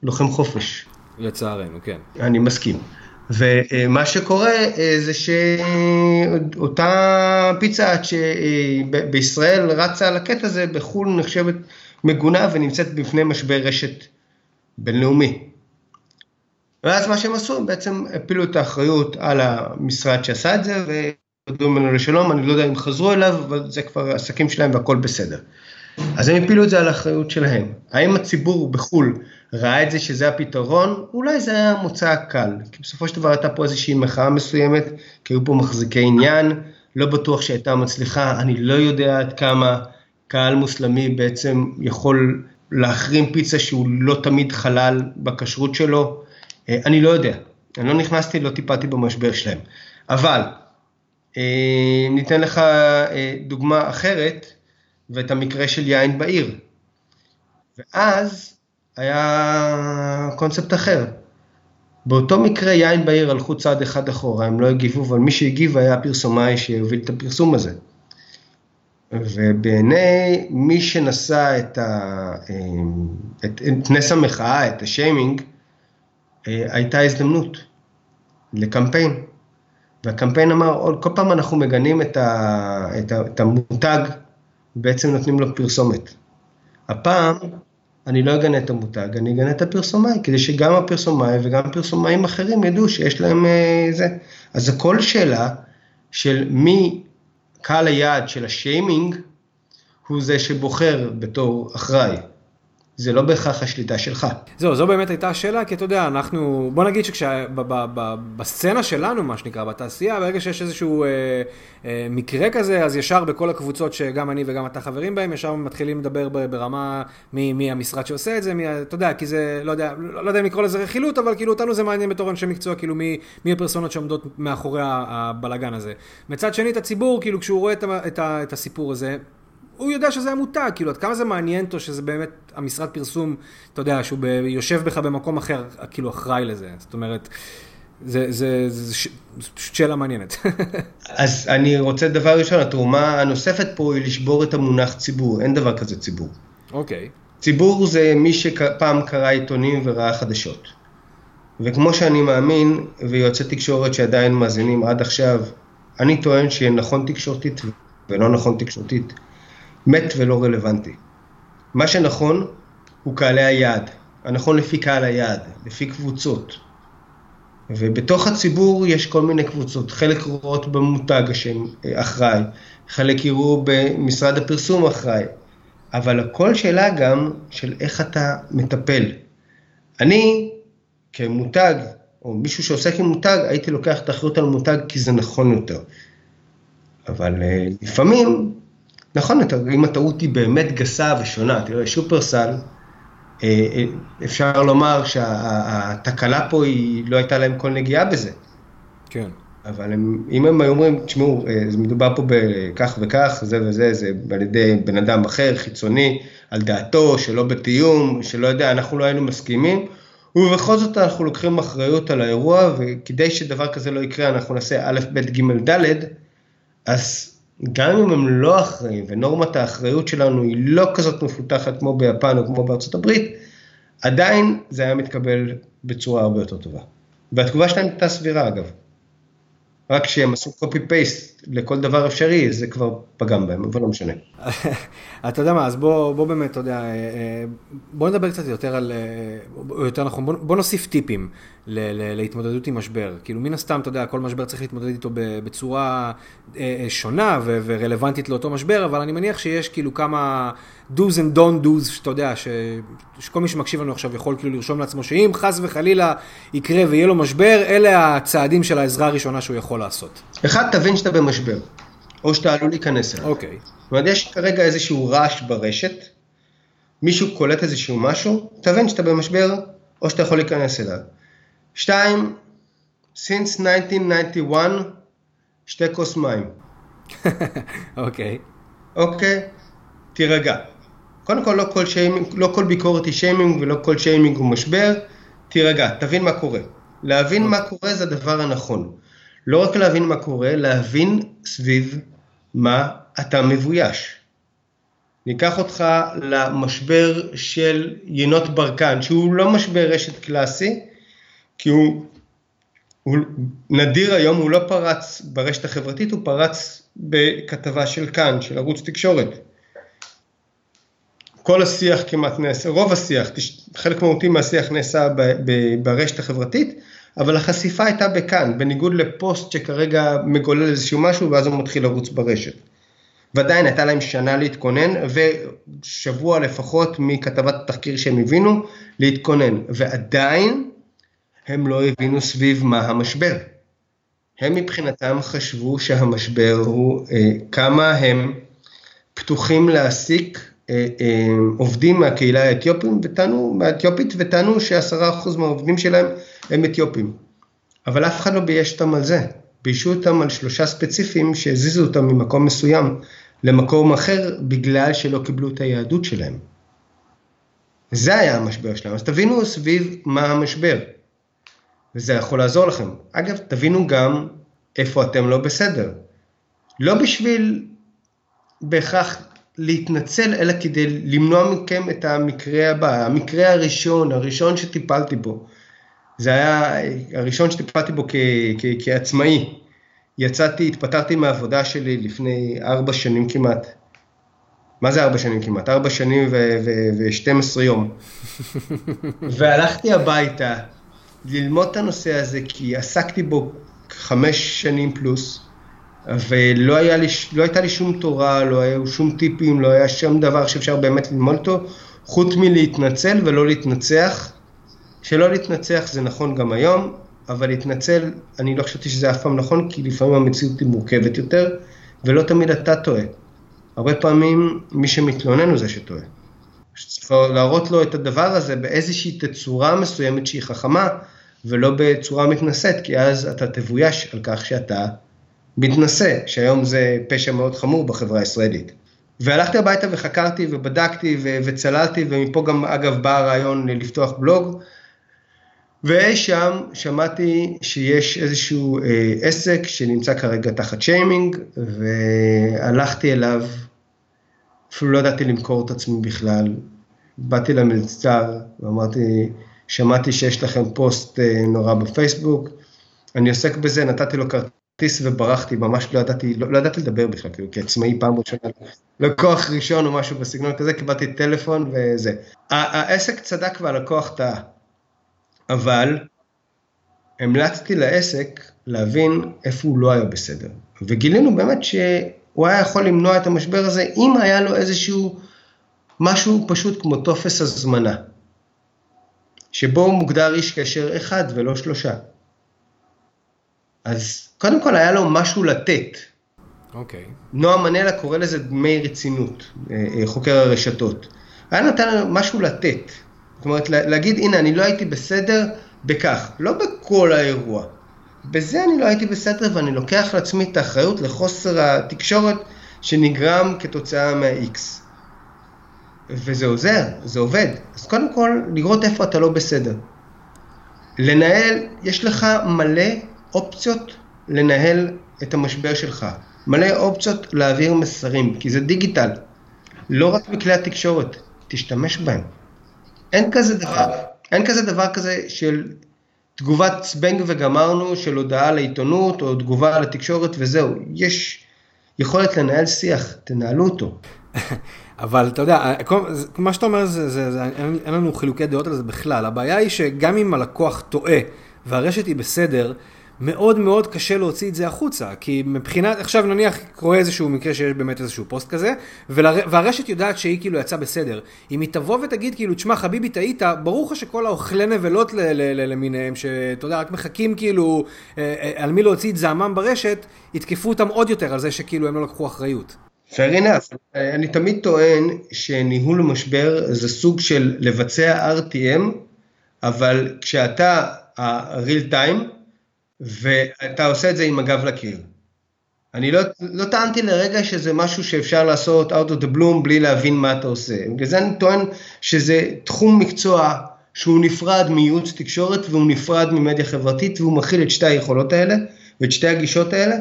לוחם חופש. לצערנו, כן. אני מסכים. ומה שקורה אה, זה שאותה פיצה שבישראל רצה על הקטע הזה, בחו"ל נחשבת מגונה ונמצאת בפני משבר רשת בינלאומי. ואז מה שהם עשו, בעצם הפילו את האחריות על המשרד שעשה את זה, והודו ממנו לשלום, אני לא יודע אם חזרו אליו, אבל זה כבר עסקים שלהם והכל בסדר. אז הם הפילו את זה על האחריות שלהם. האם הציבור בחו"ל ראה את זה שזה הפתרון? אולי זה היה מוצא קל, כי בסופו של דבר הייתה פה איזושהי מחאה מסוימת, כי היו פה מחזיקי עניין, לא בטוח שהייתה מצליחה, אני לא יודע עד כמה קהל מוסלמי בעצם יכול להחרים פיצה שהוא לא תמיד חלל בכשרות שלו, אה, אני לא יודע, אני לא נכנסתי, לא טיפלתי במשבר שלהם. אבל, אה, ניתן לך אה, דוגמה אחרת, ואת המקרה של יין בעיר. ואז היה קונספט אחר. באותו מקרה יין בעיר הלכו צעד אחד אחורה, הם לא הגיבו, אבל מי שהגיב היה הפרסומאי שהוביל את הפרסום הזה. ובעיני מי שנשא את, ה, את, את נס המחאה, את השיימינג, הייתה הזדמנות לקמפיין. והקמפיין אמר, כל פעם אנחנו מגנים את, ה, את, ה, את המותג בעצם נותנים לו פרסומת. הפעם אני לא אגנה את המותג, אני אגנה את הפרסומאי, כדי שגם הפרסומאי וגם פרסומאים אחרים ידעו שיש להם אה, זה. אז הכל שאלה של מי קהל היעד של השיימינג הוא זה שבוחר בתור אחראי. זה לא בהכרח השליטה שלך. זהו, זו באמת הייתה השאלה, כי אתה יודע, אנחנו, בוא נגיד שבסצנה שלנו, מה שנקרא, בתעשייה, ברגע שיש איזשהו אה, אה, מקרה כזה, אז ישר בכל הקבוצות שגם אני וגם אתה חברים בהם, ישר מתחילים לדבר ברמה מי, מי המשרד שעושה את זה, מי, אתה יודע, כי זה, לא יודע, לא, לא יודע אם לקרוא לזה רכילות, אבל כאילו אותנו זה מעניין בתור אנשי מקצוע, כאילו מי, מי הפרסונות שעומדות מאחורי הבלגן הזה. מצד שני, את הציבור, כאילו כשהוא רואה את, את, את הסיפור הזה, הוא יודע שזה המותג, כאילו, עד כמה זה מעניין אותו שזה באמת המשרד פרסום, אתה יודע, שהוא ב, יושב בך במקום אחר, כאילו, אחראי לזה. זאת אומרת, זה, זה, זה, ש... פשוט שאלה מעניינת. אז אני רוצה דבר ראשון, התרומה הנוספת פה היא לשבור את המונח ציבור, אין דבר כזה ציבור. אוקיי. ציבור זה מי שפעם קרא עיתונים וראה חדשות. וכמו שאני מאמין, ויועצי תקשורת שעדיין מאזינים עד עכשיו, אני טוען שנכון תקשורתית ולא נכון תקשורתית, מת ולא רלוונטי. מה שנכון הוא קהלי היעד, הנכון לפי קהל היעד, לפי קבוצות. ובתוך הציבור יש כל מיני קבוצות, חלק רואות במותג השם אה, אחראי, חלק יראו במשרד הפרסום אחראי, אבל הכל שאלה גם של איך אתה מטפל. אני כמותג, או מישהו שעוסק עם מותג, הייתי לוקח את האחריות על מותג כי זה נכון יותר. אבל אה, לפעמים, נכון אם הטעות היא באמת גסה ושונה, תראה, שופרסל, אה, אה, אפשר לומר שהתקלה פה היא, לא הייתה להם כל נגיעה בזה. כן. אבל הם, אם הם היו אומרים, תשמעו, זה מדובר פה בכך וכך, זה וזה, זה על ידי בן אדם אחר, חיצוני, על דעתו, שלא בתיאום, שלא יודע, אנחנו לא היינו מסכימים, ובכל זאת אנחנו לוקחים אחריות על האירוע, וכדי שדבר כזה לא יקרה, אנחנו נעשה א', ב', ג', ד', אז גם אם הם לא אחראים, ונורמת האחריות שלנו היא לא כזאת מפותחת כמו ביפן או כמו בארצות הברית, עדיין זה היה מתקבל בצורה הרבה יותר טובה. והתגובה שלהם הייתה סבירה אגב. רק כשהם עשו copy-paste לכל דבר אפשרי, זה כבר פגם בהם, אבל לא משנה. אתה יודע מה, אז בוא, בוא באמת, אתה יודע, אה, אה, בוא נדבר קצת יותר על, אה, יותר נכון, בוא, בוא נוסיף טיפים להתמודדות עם משבר. כאילו, מן הסתם, אתה יודע, כל משבר צריך להתמודד איתו בצורה שונה ו, ורלוונטית לאותו משבר, אבל אני מניח שיש כאילו כמה do's and don't do's, שאתה יודע, ש, שכל מי שמקשיב לנו עכשיו יכול כאילו לרשום לעצמו, שאם חס וחלילה יקרה ויהיה לו משבר, אלה הצעדים של העזרה הראשונה שהוא יכול לעשות. אחד, תבין שאתה במשבר, או שאתה עלול להיכנס אליו. אוקיי. זאת אומרת, יש כרגע איזשהו רעש ברשת, מישהו קולט איזשהו משהו, תבין שאתה במשבר, או שאתה יכול להיכנס אליו. שתיים, since 1991, שתי כוס מים. אוקיי. אוקיי? תירגע. קודם כל, לא כל, שיימינג, לא כל ביקורת היא שיימינג ולא כל שיימינג הוא משבר, תירגע, תבין מה קורה. להבין מה קורה זה הדבר הנכון. לא רק להבין מה קורה, להבין סביב מה אתה מבויש. ניקח אותך למשבר של יינות ברקן, שהוא לא משבר רשת קלאסי, כי הוא, הוא נדיר היום, הוא לא פרץ ברשת החברתית, הוא פרץ בכתבה של כאן, של ערוץ תקשורת. כל השיח כמעט נעשה, רוב השיח, חלק מהותי מהשיח נעשה ב, ב, ברשת החברתית, אבל החשיפה הייתה בכאן, בניגוד לפוסט שכרגע מגולל איזשהו משהו ואז הוא מתחיל לרוץ ברשת. ועדיין הייתה להם שנה להתכונן ושבוע לפחות מכתבת התחקיר שהם הבינו להתכונן, ועדיין הם לא הבינו סביב מה המשבר. הם מבחינתם חשבו שהמשבר הוא אה, כמה הם פתוחים להעסיק אה, אה, עובדים מהקהילה האתיופית וטענו, מהאתיופית וטענו שעשרה אחוז מהעובדים שלהם הם אתיופים. אבל אף אחד לא בייש אותם על זה. ביישו אותם על שלושה ספציפיים שהזיזו אותם ממקום מסוים למקום אחר בגלל שלא קיבלו את היהדות שלהם. זה היה המשבר שלהם. אז תבינו סביב מה המשבר. וזה יכול לעזור לכם. אגב, תבינו גם איפה אתם לא בסדר. לא בשביל בהכרח להתנצל, אלא כדי למנוע מכם את המקרה הבא, המקרה הראשון, הראשון שטיפלתי בו. זה היה הראשון שטיפלתי בו כ, כ, כעצמאי. יצאתי, התפטרתי מהעבודה שלי לפני ארבע שנים כמעט. מה זה ארבע שנים כמעט? ארבע שנים ו-12 יום. והלכתי הביתה ללמוד את הנושא הזה, כי עסקתי בו חמש שנים פלוס, ולא היה לי, לא הייתה לי שום תורה, לא היו שום טיפים, לא היה שום דבר שאפשר באמת ללמוד אותו, חוץ מלהתנצל ולא להתנצח. שלא להתנצח זה נכון גם היום, אבל להתנצל, אני לא חשבתי שזה אף פעם נכון, כי לפעמים המציאות היא מורכבת יותר, ולא תמיד אתה טועה. הרבה פעמים מי שמתלונן הוא זה שטועה. צריך להראות לו את הדבר הזה באיזושהי תצורה מסוימת שהיא חכמה, ולא בצורה מתנשאת, כי אז אתה תבויש על כך שאתה מתנשא, שהיום זה פשע מאוד חמור בחברה הישראלית. והלכתי הביתה וחקרתי ובדקתי ו- וצללתי, ומפה גם אגב בא הרעיון לפתוח בלוג, ואי שם שמעתי שיש איזשהו אה, עסק שנמצא כרגע תחת שיימינג, והלכתי אליו, אפילו לא ידעתי למכור את עצמי בכלל. באתי למלצר ואמרתי, שמעתי שיש לכם פוסט אה, נורא בפייסבוק, אני עוסק בזה, נתתי לו כרטיס וברחתי, ממש לא ידעתי, לא, לא ידעתי לדבר בכלל, כאילו כעצמאי פעם ראשונה, לקוח ראשון או משהו בסגנון כזה, קיבלתי טלפון וזה. העסק צדק והלקוח טעה. אבל המלצתי לעסק להבין איפה הוא לא היה בסדר. וגילינו באמת שהוא היה יכול למנוע את המשבר הזה אם היה לו איזשהו משהו פשוט כמו טופס הזמנה, שבו מוגדר איש קשר אחד ולא שלושה. אז קודם כל היה לו משהו לתת. אוקיי. Okay. נועם מנלה קורא לזה דמי רצינות, אה, אה, חוקר הרשתות. היה נותן לו משהו לתת. זאת אומרת, להגיד, הנה, אני לא הייתי בסדר בכך, לא בכל האירוע. בזה אני לא הייתי בסדר ואני לוקח לעצמי את האחריות לחוסר התקשורת שנגרם כתוצאה מה-X. וזה עוזר, זה עובד. אז קודם כל, לראות איפה אתה לא בסדר. לנהל, יש לך מלא אופציות לנהל את המשבר שלך. מלא אופציות להעביר מסרים, כי זה דיגיטל. לא רק בכלי התקשורת, תשתמש בהם. אין כזה דבר, אין כזה דבר כזה של תגובת סבנג וגמרנו, של הודעה לעיתונות או תגובה לתקשורת וזהו. יש יכולת לנהל שיח, תנהלו אותו. אבל אתה יודע, מה שאתה אומר, זה, זה, זה, אין, אין לנו חילוקי דעות על זה בכלל. הבעיה היא שגם אם הלקוח טועה והרשת היא בסדר, מאוד מאוד קשה להוציא את זה החוצה, כי מבחינת, עכשיו נניח קורה איזשהו מקרה שיש באמת איזשהו פוסט כזה, והרשת יודעת שהיא כאילו יצאה בסדר. אם היא תבוא ותגיד כאילו, תשמע חביבי טעית, ברור לך שכל האוכלי נבלות למיניהם, שאתה יודע, רק מחכים כאילו אה, אה, על מי להוציא את זעמם ברשת, יתקפו אותם עוד יותר על זה שכאילו הם לא לקחו אחריות. Fair enough. אני תמיד טוען שניהול משבר זה סוג של לבצע RTM, אבל כשאתה ה-real time, ואתה עושה את זה עם הגב לקיר. אני לא, לא טענתי לרגע שזה משהו שאפשר לעשות out of the bloom בלי להבין מה אתה עושה. בגלל זה אני טוען שזה תחום מקצוע שהוא נפרד מייעוץ תקשורת והוא נפרד ממדיה חברתית והוא מכיל את שתי היכולות האלה ואת שתי הגישות האלה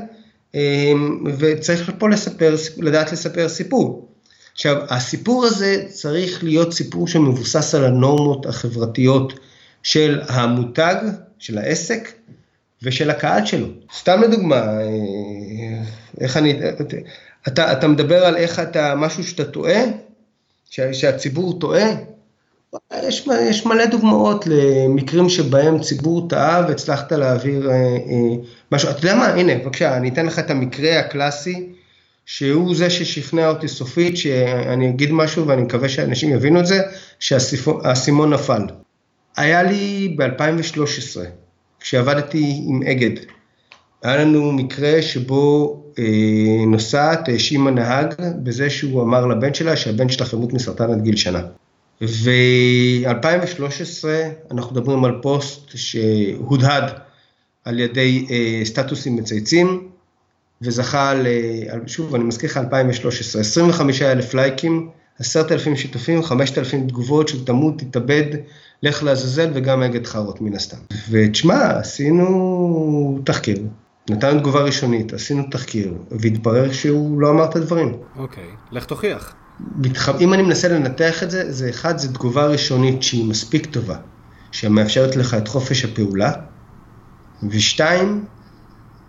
וצריך פה לספר, לדעת לספר סיפור. עכשיו, הסיפור הזה צריך להיות סיפור שמבוסס על הנורמות החברתיות של המותג, של העסק, ושל הקהל שלו. סתם לדוגמה, אה, איך אני, אתה, אתה מדבר על איך אתה, משהו שאתה טועה, שהציבור טועה, יש, יש מלא דוגמאות למקרים שבהם ציבור טעה והצלחת להעביר אה, אה, משהו. אתה יודע מה? הנה, בבקשה, אני אתן לך את המקרה הקלאסי, שהוא זה ששכנע אותי סופית, שאני אגיד משהו ואני מקווה שאנשים יבינו את זה, שהאסימון נפל. היה לי ב-2013, כשעבדתי עם אגד. היה לנו מקרה שבו אה, נוסעת האשימה נהג בזה שהוא אמר לבן שלה שהבן שלה חמות מסרטן עד גיל שנה. ו-2013 אנחנו מדברים על פוסט שהודהד על ידי אה, סטטוסים מצייצים וזכה ל... שוב, אני מזכיר לך 2013, 25 אלף לייקים, 10,000 שיתופים, 5,000 תגובות של תמות, תתאבד, לך לעזאזל וגם אגד חארות מן הסתם. ותשמע, עשינו תחקיר, נתנו תגובה ראשונית, עשינו תחקיר, והתברר שהוא לא אמר את הדברים. אוקיי, לך תוכיח. אם אני מנסה לנתח את זה, זה אחד, זה תגובה ראשונית שהיא מספיק טובה, שמאפשרת לך את חופש הפעולה, ושתיים,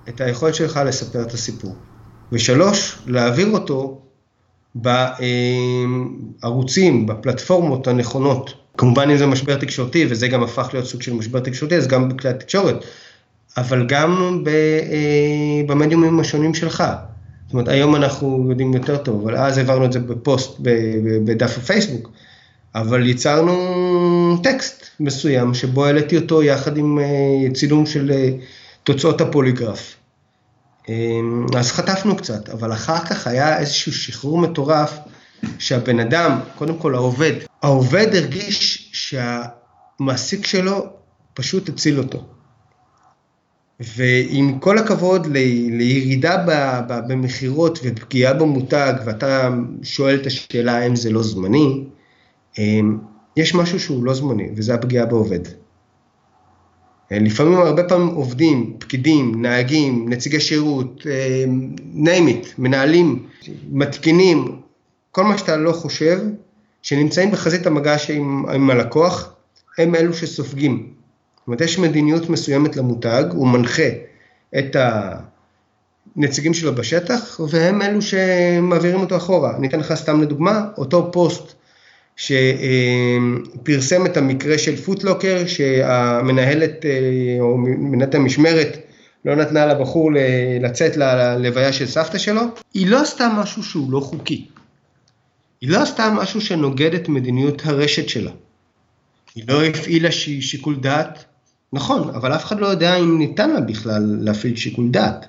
את היכולת שלך לספר את הסיפור. ושלוש, להעביר אותו בערוצים, בפלטפורמות הנכונות. כמובן אם זה משבר תקשורתי, וזה גם הפך להיות סוג של משבר תקשורתי, אז גם בכלי התקשורת, אבל גם אה, במדיומים השונים שלך. זאת אומרת, היום אנחנו יודעים יותר טוב, אבל אז העברנו את זה בפוסט בדף הפייסבוק, אבל יצרנו טקסט מסוים שבו העליתי אותו יחד עם אה, צילום של אה, תוצאות הפוליגרף. אז חטפנו קצת, אבל אחר כך היה איזשהו שחרור מטורף שהבן אדם, קודם כל העובד, העובד הרגיש שהמעסיק שלו פשוט הציל אותו. ועם כל הכבוד ל, לירידה במכירות ופגיעה במותג, ואתה שואל את השאלה האם זה לא זמני, אמ, יש משהו שהוא לא זמני, וזה הפגיעה בעובד. לפעמים הרבה פעמים עובדים, פקידים, נהגים, נציגי שירות, name it, מנהלים, מתקינים, כל מה שאתה לא חושב, שנמצאים בחזית המגע עם, עם הלקוח, הם אלו שסופגים. זאת אומרת, יש מדיניות מסוימת למותג, הוא מנחה את הנציגים שלו בשטח, והם אלו שמעבירים אותו אחורה. אני אתן לך סתם לדוגמה, אותו פוסט שפרסם את המקרה של פוטלוקר, שהמנהלת או מנהלת המשמרת לא נתנה לבחור לצאת ללוויה של סבתא שלו, היא לא עשתה משהו שהוא לא חוקי. היא לא עשתה משהו שנוגד את מדיניות הרשת שלה. היא לא הפעילה שיקול דעת, נכון, אבל אף אחד לא יודע אם ניתן לה בכלל להפעיל שיקול דעת.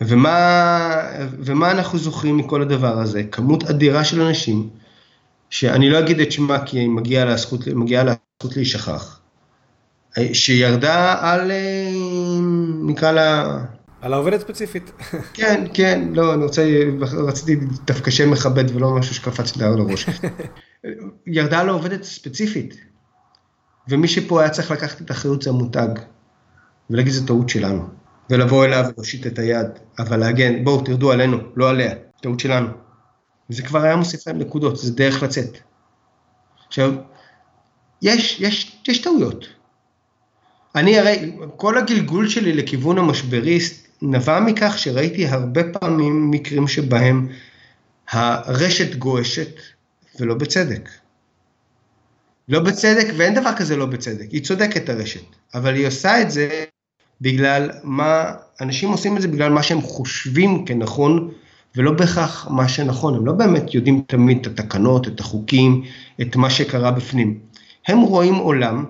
ומה, ומה אנחנו זוכרים מכל הדבר הזה? כמות אדירה של אנשים, שאני לא אגיד את שמה כי מגיעה לה זכות, מגיע לה להישכח, שירדה על, אה, נקרא לה... על העובדת ספציפית. כן, כן, לא, אני רוצה, רציתי דווקא שם מכבד ולא משהו שקפץ לי לראש. ירדה על העובדת ספציפית, ומי שפה היה צריך לקחת את האחריות זה המותג, ולהגיד זו טעות שלנו, ולבוא אליו ולהושיט את היד, אבל להגן, בואו תרדו עלינו, לא עליה, טעות שלנו. וזה כבר היה מוסיף להם נקודות, זה דרך לצאת. עכשיו, יש, יש, יש טעויות. אני הרי, כל הגלגול שלי לכיוון המשבריסט נבע מכך שראיתי הרבה פעמים מקרים שבהם הרשת גועשת ולא בצדק. לא בצדק, ואין דבר כזה לא בצדק, היא צודקת הרשת, אבל היא עושה את זה בגלל מה, אנשים עושים את זה בגלל מה שהם חושבים כנכון, ולא בהכרח מה שנכון, הם לא באמת יודעים תמיד את התקנות, את החוקים, את מה שקרה בפנים. הם רואים עולם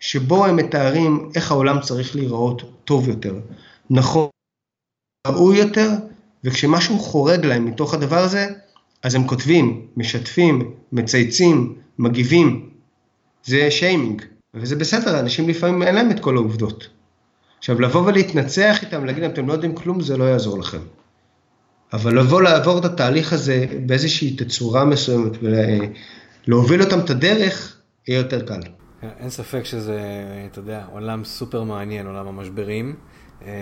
שבו הם מתארים איך העולם צריך להיראות טוב יותר, נכון, ראוי יותר, וכשמשהו חורג להם מתוך הדבר הזה, אז הם כותבים, משתפים, מצייצים, מגיבים. זה שיימינג, וזה בסדר, אנשים לפעמים אין להם את כל העובדות. עכשיו, לבוא ולהתנצח איתם, להגיד להם, אתם לא יודעים כלום, זה לא יעזור לכם. אבל לבוא לעבור את התהליך הזה באיזושהי תצורה מסוימת ולהוביל אותם את הדרך, יהיה יותר קל. אין ספק שזה, אתה יודע, עולם סופר מעניין, עולם המשברים. אה,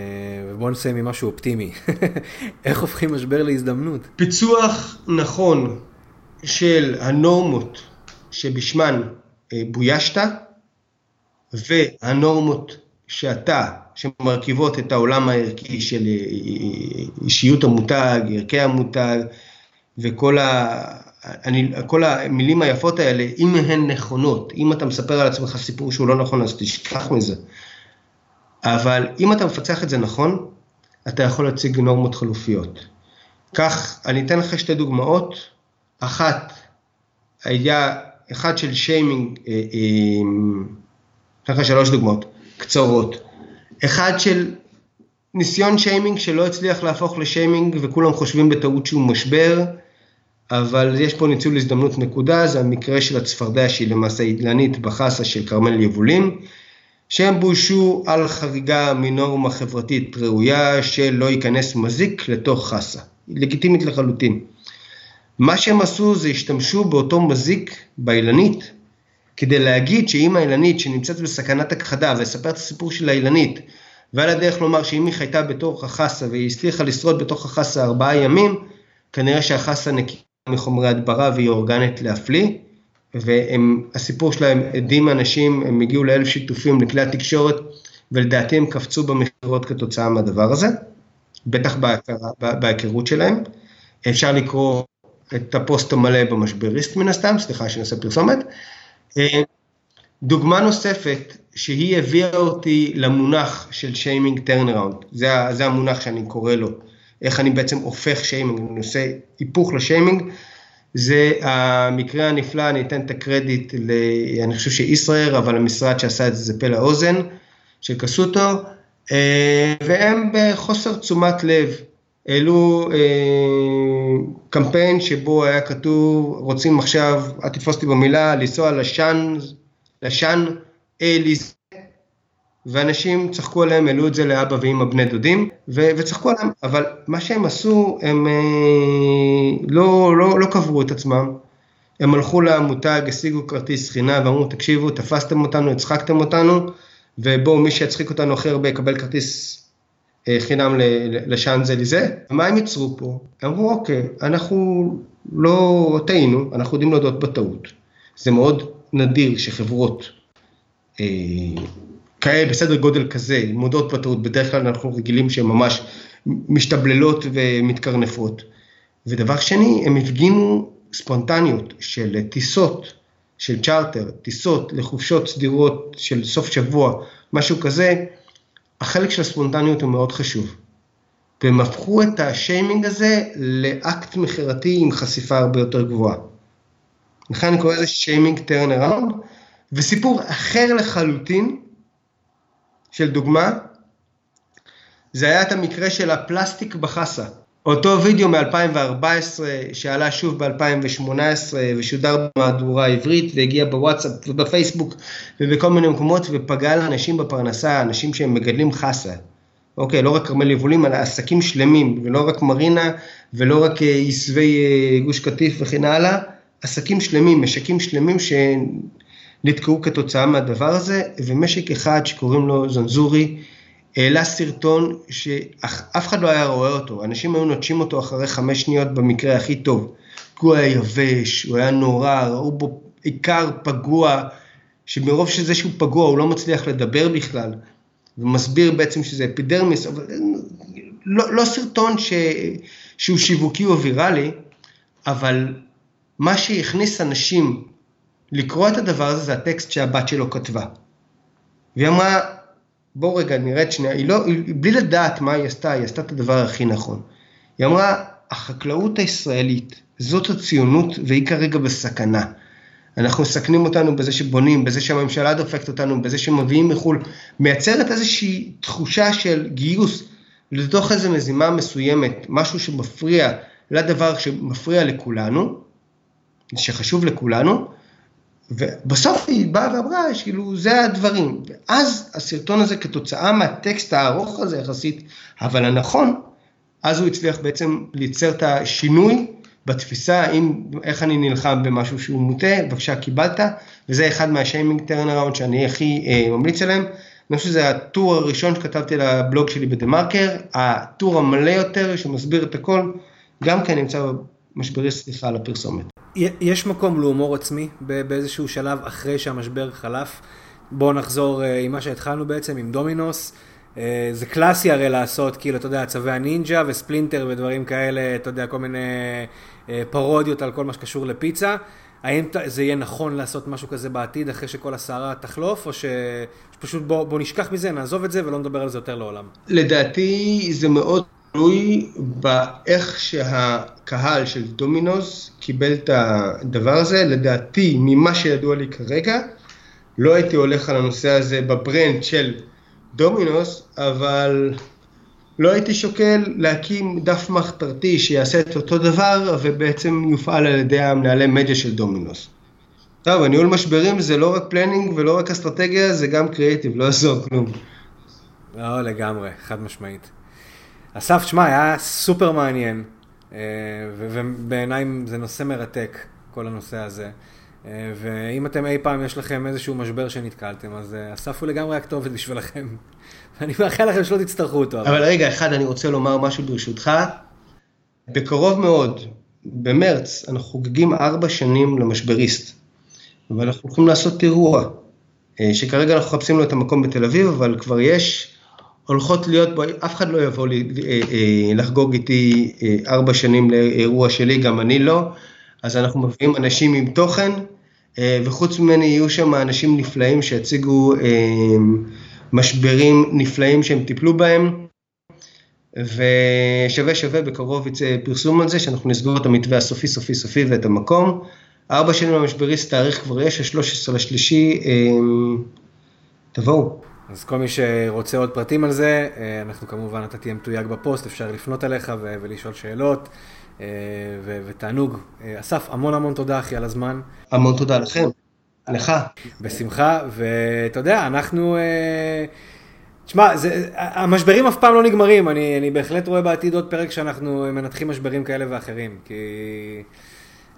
ובואו נסיים עם משהו אופטימי. איך הופכים משבר להזדמנות? פיצוח נכון של הנורמות שבשמן בוישת, והנורמות שאתה, שמרכיבות את העולם הערכי של אה, אישיות המותג, ערכי המותג, וכל ה... אני, כל המילים היפות האלה, אם הן נכונות, אם אתה מספר על עצמך סיפור שהוא לא נכון, אז תשכח מזה. אבל אם אתה מפצח את זה נכון, אתה יכול להציג נורמות חלופיות. כך, אני אתן לך שתי דוגמאות. אחת, היה, אחד של שיימינג, אה, אה, אתן לך שלוש דוגמאות, קצרות. אחד של ניסיון שיימינג שלא הצליח להפוך לשיימינג וכולם חושבים בטעות שהוא משבר, אבל יש פה ניצול הזדמנות נקודה, זה המקרה של הצפרדע שהיא למעשה אילנית בחסה של כרמל יבולים. שהם בושו על חריגה מנורמה חברתית ראויה של לא ייכנס מזיק לתוך חסה. לגיטימית לחלוטין. מה שהם עשו זה השתמשו באותו מזיק באילנית, כדי להגיד שאם האילנית שנמצאת בסכנת הכחדה, ולספר את הסיפור של האילנית, ועל הדרך לומר שאם היא חייתה בתוך החסה והיא הצליחה לשרוד בתוך החסה ארבעה ימים, כנראה שהחסה נקייה מחומרי הדברה והיא אורגנית להפליא, והסיפור שלהם עדים אנשים, הם הגיעו לאלף שיתופים לכלי התקשורת, ולדעתי הם קפצו במכירות כתוצאה מהדבר הזה, בטח בהיכרות שלהם. אפשר לקרוא את הפוסט המלא במשבריסט מן הסתם, סליחה שאני עושה פרסומת. דוגמה נוספת שהיא הביאה אותי למונח של shaming turnaround, זה, זה המונח שאני קורא לו, איך אני בעצם הופך שיימינג, אני עושה היפוך לשיימינג, זה המקרה הנפלא, אני אתן את הקרדיט, ל, אני חושב שישראל, אבל המשרד שעשה את זה זה פה לאוזן, של קסוטו, אה, והם בחוסר תשומת לב העלו אה, קמפיין שבו היה כתוב, רוצים עכשיו, אל תתפוס אותי במילה, לנסוע לשאן, לשאן אליזה, ואנשים צחקו עליהם, העלו את זה לאבא ואמא בני דודים, ו- וצחקו עליהם, אבל מה שהם עשו, הם אה, לא, לא, לא קברו את עצמם, הם הלכו למותג, השיגו כרטיס חינם ואמרו, תקשיבו, תפסתם אותנו, הצחקתם אותנו, ובואו מי שיצחיק אותנו הכי הרבה יקבל כרטיס אה, חינם לשאנזליזה. מה הם ייצרו פה? אמרו אוקיי, אנחנו לא טעינו, אנחנו יודעים להודות בטעות. זה מאוד נדיר שחברות אה, כאלה בסדר גודל כזה מודות בטעות, בדרך כלל אנחנו רגילים שהן ממש משתבללות ומתקרנפות. ודבר שני, הם הפגינו ספונטניות של טיסות, של צ'רטר, טיסות לחופשות סדירות של סוף שבוע, משהו כזה, החלק של הספונטניות הוא מאוד חשוב. והם הפכו את השיימינג הזה לאקט מכירתי עם חשיפה הרבה יותר גבוהה. לכן אני קורא לזה shaming turnaround, וסיפור אחר לחלוטין, של דוגמה, זה היה את המקרה של הפלסטיק בחסה. אותו וידאו מ-2014 שעלה שוב ב-2018 ושודר במהדורה העברית והגיע בוואטסאפ ובפייסבוק ובכל מיני מקומות ופגע לאנשים בפרנסה, אנשים שהם מגדלים חסה. אוקיי, לא רק כרמל יבולים, אלא עסקים שלמים, ולא רק מרינה ולא רק עשבי אה, אה, גוש קטיף וכן הלאה, עסקים שלמים, משקים שלמים שנתקעו כתוצאה מהדבר הזה, ומשק אחד שקוראים לו זנזורי, העלה סרטון שאף אחד לא היה רואה אותו, אנשים היו נוטשים אותו אחרי חמש שניות במקרה הכי טוב. הוא היה יבש, הוא היה נורא, ראו בו עיקר פגוע, שמרוב שזה שהוא פגוע הוא לא מצליח לדבר בכלל, ומסביר בעצם שזה אפידרמיס, אבל לא, לא סרטון ש, שהוא שיווקי או ויראלי, אבל מה שהכניס אנשים לקרוא את הדבר הזה זה הטקסט שהבת שלו כתבה. והיא אמרה, בואו רגע נרד שנייה, היא לא, היא, בלי לדעת מה היא עשתה, היא עשתה את הדבר הכי נכון. היא אמרה, החקלאות הישראלית, זאת הציונות והיא כרגע בסכנה. אנחנו מסכנים אותנו בזה שבונים, בזה שהממשלה דופקת אותנו, בזה שמביאים מחו"ל, מייצרת איזושהי תחושה של גיוס לתוך איזו מזימה מסוימת, משהו שמפריע לדבר שמפריע לכולנו, שחשוב לכולנו, ובסוף היא באה ואמרה, כאילו, זה הדברים. ואז הסרטון הזה, כתוצאה מהטקסט הארוך הזה יחסית, אבל הנכון, אז הוא הצליח בעצם לייצר את השינוי בתפיסה, אם, איך אני נלחם במשהו שהוא מוטה, בבקשה קיבלת, וזה אחד מה shaming turnaround שאני הכי אה, ממליץ עליהם. אני חושב שזה הטור הראשון שכתבתי לבלוג שלי בדה מרקר, הטור המלא יותר שמסביר את הכל, גם כן נמצא במשבריסט, סליחה על הפרסומת. יש מקום להומור עצמי באיזשהו שלב אחרי שהמשבר חלף. בואו נחזור אה, עם מה שהתחלנו בעצם, עם דומינוס. אה, זה קלאסי הרי לעשות, כאילו, אתה יודע, צבי הנינג'ה וספלינטר ודברים כאלה, אתה יודע, כל מיני אה, פרודיות על כל מה שקשור לפיצה. האם זה יהיה נכון לעשות משהו כזה בעתיד אחרי שכל הסערה תחלוף, או שפשוט בוא, בוא נשכח מזה, נעזוב את זה ולא נדבר על זה יותר לעולם? לדעתי זה מאוד תלוי באיך שהקהל של דומינוס קיבל את הדבר הזה. לדעתי, ממה שידוע לי כרגע, לא הייתי הולך על הנושא הזה בברנד של דומינוס, אבל לא הייתי שוקל להקים דף מחתרתי שיעשה את אותו דבר ובעצם יופעל על ידי המנהלי מדיה של דומינוס. טוב, הניהול משברים זה לא רק planning ולא רק אסטרטגיה, זה גם קריאיטיב, לא יעזור כלום. לא, לגמרי, חד משמעית. אסף, תשמע, היה סופר מעניין, אה, ובעיניי זה נושא מרתק, כל הנושא הזה. אה, ואם אתם אי פעם יש לכם איזשהו משבר שנתקלתם, אז אה, אסף הוא לגמרי הכתובת בשבילכם. ואני מאחל לכם שלא תצטרכו אותו. אבל רגע, אחד, אני רוצה לומר משהו ברשותך. בקרוב מאוד, במרץ, אנחנו חוגגים ארבע שנים למשבריסט. ואנחנו הולכים לעשות אירוע, שכרגע אנחנו מחפשים לו את המקום בתל אביב, אבל כבר יש הולכות להיות בו, אף אחד לא יבוא לי, אה, אה, לחגוג איתי אה, ארבע שנים לאירוע שלי, גם אני לא, אז אנחנו מביאים אנשים עם תוכן, וחוץ ממני יהיו שם אנשים נפלאים שיציגו משברים נפלאים שהם טיפלו בהם, ושווה שווה בקרוב יצא פרסום על זה, שאנחנו נסגור את המתווה הסופי סופי סופי ואת המקום. ארבע שנים למשבריסט, תאריך כבר יש, ה-13 לשלישי, תבואו. אז כל מי שרוצה עוד פרטים על זה, אה, אנחנו כמובן, אתה תהיה מתויג בפוסט, אפשר לפנות אליך ולשאול שאלות, אה, ותענוג. אה, אסף, המון המון תודה אחי על הזמן. המון תודה לכם, לך. בשמחה, ואתה יודע, אנחנו... תשמע, זה, המשברים אף פעם לא נגמרים, אני, אני בהחלט רואה בעתיד עוד פרק שאנחנו מנתחים משברים כאלה ואחרים, כי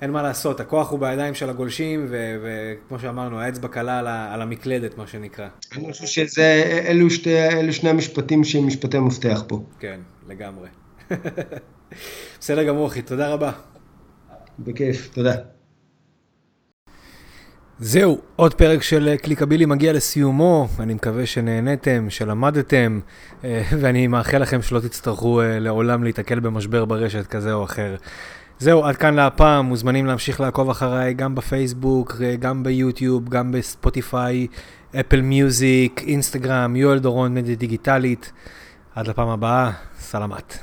אין מה לעשות, הכוח הוא בידיים של הגולשים, וכמו שאמרנו, האצבע קלה על, על המקלדת, מה שנקרא. אני חושב שאלו שני המשפטים שהם משפטי מפתח פה. כן, לגמרי. בסדר גמור, אחי, תודה רבה. בכיף, תודה. זהו, עוד פרק של קליקבילי מגיע לסיומו, אני מקווה שנהניתם, שלמדתם, אה, ואני מאחל לכם שלא תצטרכו אה, לעולם להתקל במשבר ברשת כזה או אחר. זהו, עד כאן להפעם, מוזמנים להמשיך לעקוב אחריי גם בפייסבוק, אה, גם ביוטיוב, גם בספוטיפיי, אפל מיוזיק, אינסטגרם, יואל דורון, מדיה דיגיטלית. עד לפעם הבאה, סלמת.